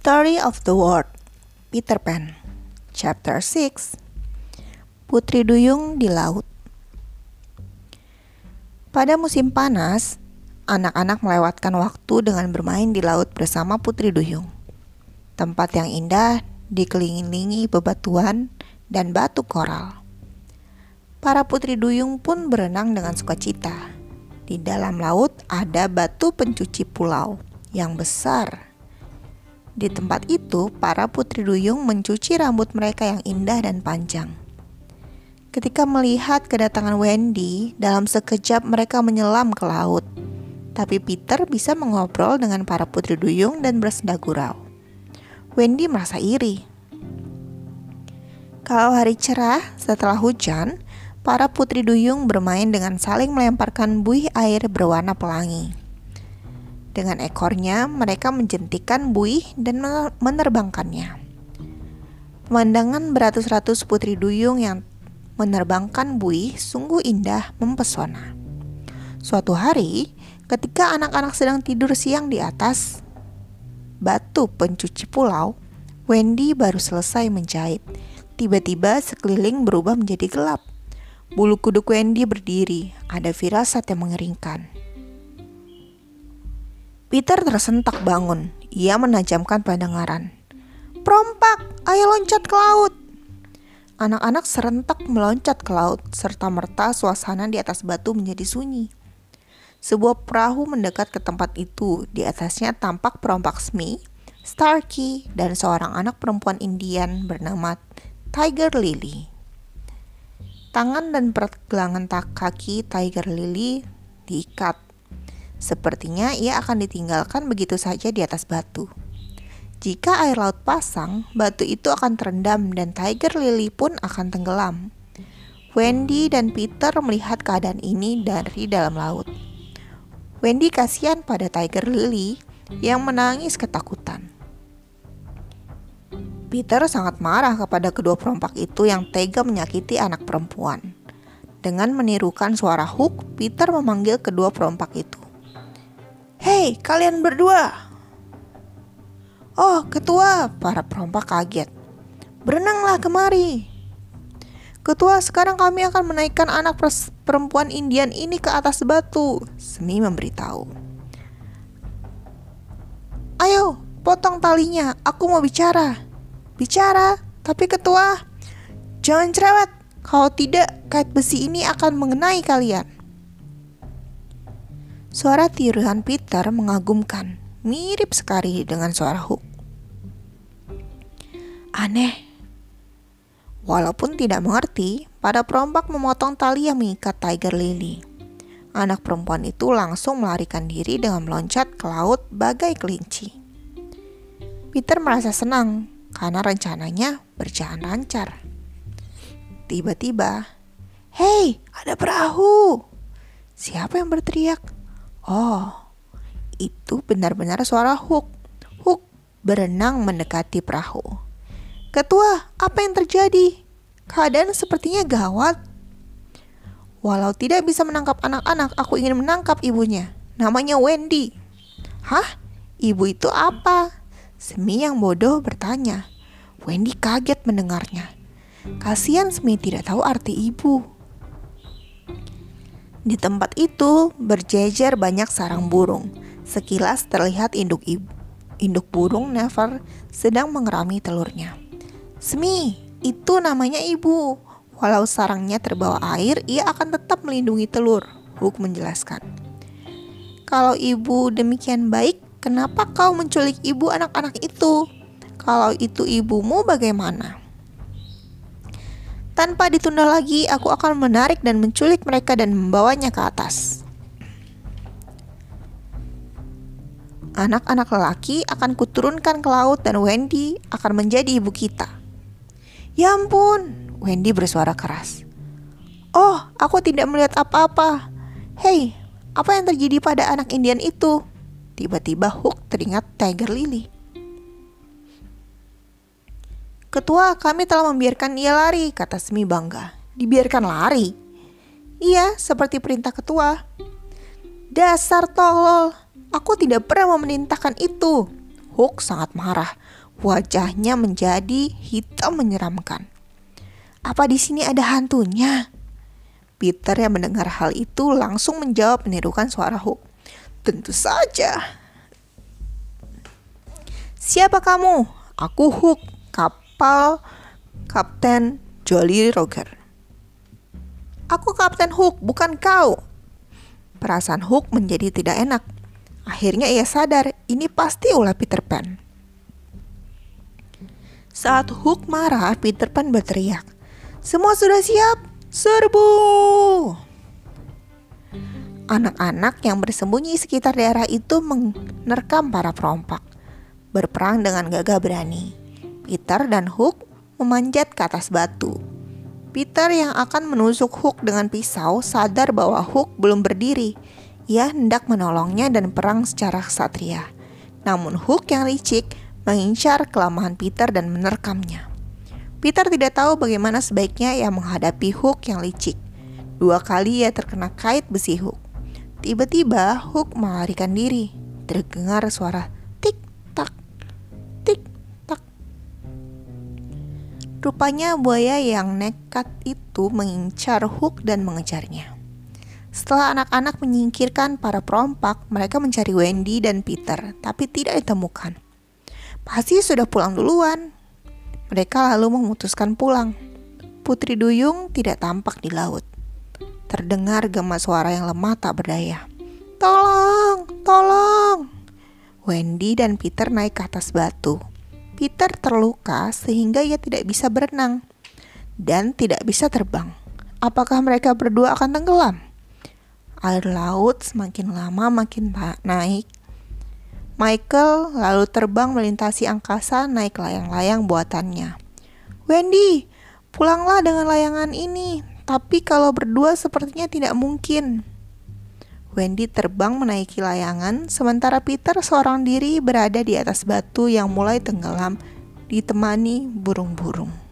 Story of the World Peter Pan Chapter 6 Putri Duyung di Laut Pada musim panas, anak-anak melewatkan waktu dengan bermain di laut bersama Putri Duyung. Tempat yang indah dikelilingi bebatuan dan batu koral. Para putri duyung pun berenang dengan sukacita. Di dalam laut ada batu pencuci pulau yang besar di tempat itu, para putri duyung mencuci rambut mereka yang indah dan panjang. Ketika melihat kedatangan Wendy, dalam sekejap mereka menyelam ke laut. Tapi Peter bisa mengobrol dengan para putri duyung dan bersenda gurau. Wendy merasa iri. Kalau hari cerah setelah hujan, para putri duyung bermain dengan saling melemparkan buih air berwarna pelangi. Dengan ekornya, mereka menjentikan buih dan menerbangkannya. Pemandangan beratus-ratus putri duyung yang menerbangkan buih sungguh indah mempesona. Suatu hari, ketika anak-anak sedang tidur siang di atas batu pencuci pulau, Wendy baru selesai menjahit. Tiba-tiba sekeliling berubah menjadi gelap. Bulu kuduk Wendy berdiri, ada firasat yang mengeringkan. Peter tersentak bangun. Ia menajamkan pendengaran. Perompak, ayo loncat ke laut. Anak-anak serentak meloncat ke laut, serta merta suasana di atas batu menjadi sunyi. Sebuah perahu mendekat ke tempat itu. Di atasnya tampak perompak Smee, Starkey, dan seorang anak perempuan Indian bernama Tiger Lily. Tangan dan pergelangan kaki Tiger Lily diikat Sepertinya ia akan ditinggalkan begitu saja di atas batu. Jika air laut pasang, batu itu akan terendam dan Tiger Lily pun akan tenggelam. Wendy dan Peter melihat keadaan ini dari dalam laut. Wendy kasihan pada Tiger Lily yang menangis ketakutan. Peter sangat marah kepada kedua perompak itu yang tega menyakiti anak perempuan. Dengan menirukan suara Hook, Peter memanggil kedua perompak itu. Hei, kalian berdua! Oh, ketua, para perompak kaget. Berenanglah kemari. Ketua, sekarang kami akan menaikkan anak perempuan Indian ini ke atas batu. Semi memberitahu. Ayo, potong talinya. Aku mau bicara. Bicara, tapi ketua, jangan cerewet. Kalau tidak, kait besi ini akan mengenai kalian. Suara tiruan Peter mengagumkan, mirip sekali dengan suara Hook. Aneh. Walaupun tidak mengerti, pada perompak memotong tali yang mengikat Tiger Lily. Anak perempuan itu langsung melarikan diri dengan meloncat ke laut bagai kelinci. Peter merasa senang karena rencananya berjalan lancar. Tiba-tiba, "Hei, ada perahu!" Siapa yang berteriak? Oh, itu benar-benar suara Hook. Hook berenang mendekati perahu. Ketua, apa yang terjadi? Keadaan sepertinya gawat. Walau tidak bisa menangkap anak-anak, aku ingin menangkap ibunya. Namanya Wendy. Hah? Ibu itu apa? Semi yang bodoh bertanya. Wendy kaget mendengarnya. Kasihan Semi tidak tahu arti ibu. Di tempat itu berjejer banyak sarang burung. Sekilas terlihat induk ibu, induk burung Never sedang mengerami telurnya. Semi, itu namanya ibu. Walau sarangnya terbawa air, ia akan tetap melindungi telur. Hook menjelaskan. Kalau ibu demikian baik, kenapa kau menculik ibu anak-anak itu? Kalau itu ibumu bagaimana? Tanpa ditunda lagi, aku akan menarik dan menculik mereka dan membawanya ke atas. Anak-anak lelaki akan kuturunkan ke laut dan Wendy akan menjadi ibu kita. Ya ampun, Wendy bersuara keras. Oh, aku tidak melihat apa-apa. Hei, apa yang terjadi pada anak Indian itu? Tiba-tiba Hook teringat Tiger Lily. Ketua, kami telah membiarkan ia lari, kata Semi bangga. Dibiarkan lari? Iya, seperti perintah ketua. Dasar tolol, aku tidak pernah memerintahkan itu. Hook sangat marah. Wajahnya menjadi hitam menyeramkan. Apa di sini ada hantunya? Peter yang mendengar hal itu langsung menjawab menirukan suara Hook. Tentu saja. Siapa kamu? Aku Hook, kapal Kapten Jolly Roger. Aku Kapten Hook, bukan kau. Perasaan Hook menjadi tidak enak. Akhirnya ia sadar ini pasti ulah Peter Pan. Saat Hook marah, Peter Pan berteriak, "Semua sudah siap? Serbu!" Anak-anak yang bersembunyi sekitar daerah itu menerkam para perompak, berperang dengan gagah berani. Peter dan Hook memanjat ke atas batu. Peter yang akan menusuk Hook dengan pisau sadar bahwa Hook belum berdiri. Ia hendak menolongnya dan perang secara kesatria. Namun Hook yang licik mengincar kelemahan Peter dan menerkamnya. Peter tidak tahu bagaimana sebaiknya ia menghadapi Hook yang licik. Dua kali ia terkena kait besi Hook. Tiba-tiba Hook melarikan diri. Terdengar suara Rupanya buaya yang nekat itu mengincar Hook dan mengejarnya. Setelah anak-anak menyingkirkan para perompak, mereka mencari Wendy dan Peter, tapi tidak ditemukan. Pasti sudah pulang duluan. Mereka lalu memutuskan pulang. Putri Duyung tidak tampak di laut. Terdengar gema suara yang lemah tak berdaya. Tolong, tolong. Wendy dan Peter naik ke atas batu. Peter terluka sehingga ia tidak bisa berenang dan tidak bisa terbang. Apakah mereka berdua akan tenggelam? Air laut semakin lama makin naik Michael lalu terbang melintasi angkasa naik layang-layang buatannya. Wendy, pulanglah dengan layangan ini, tapi kalau berdua sepertinya tidak mungkin. Wendy terbang menaiki layangan, sementara Peter seorang diri berada di atas batu yang mulai tenggelam, ditemani burung-burung.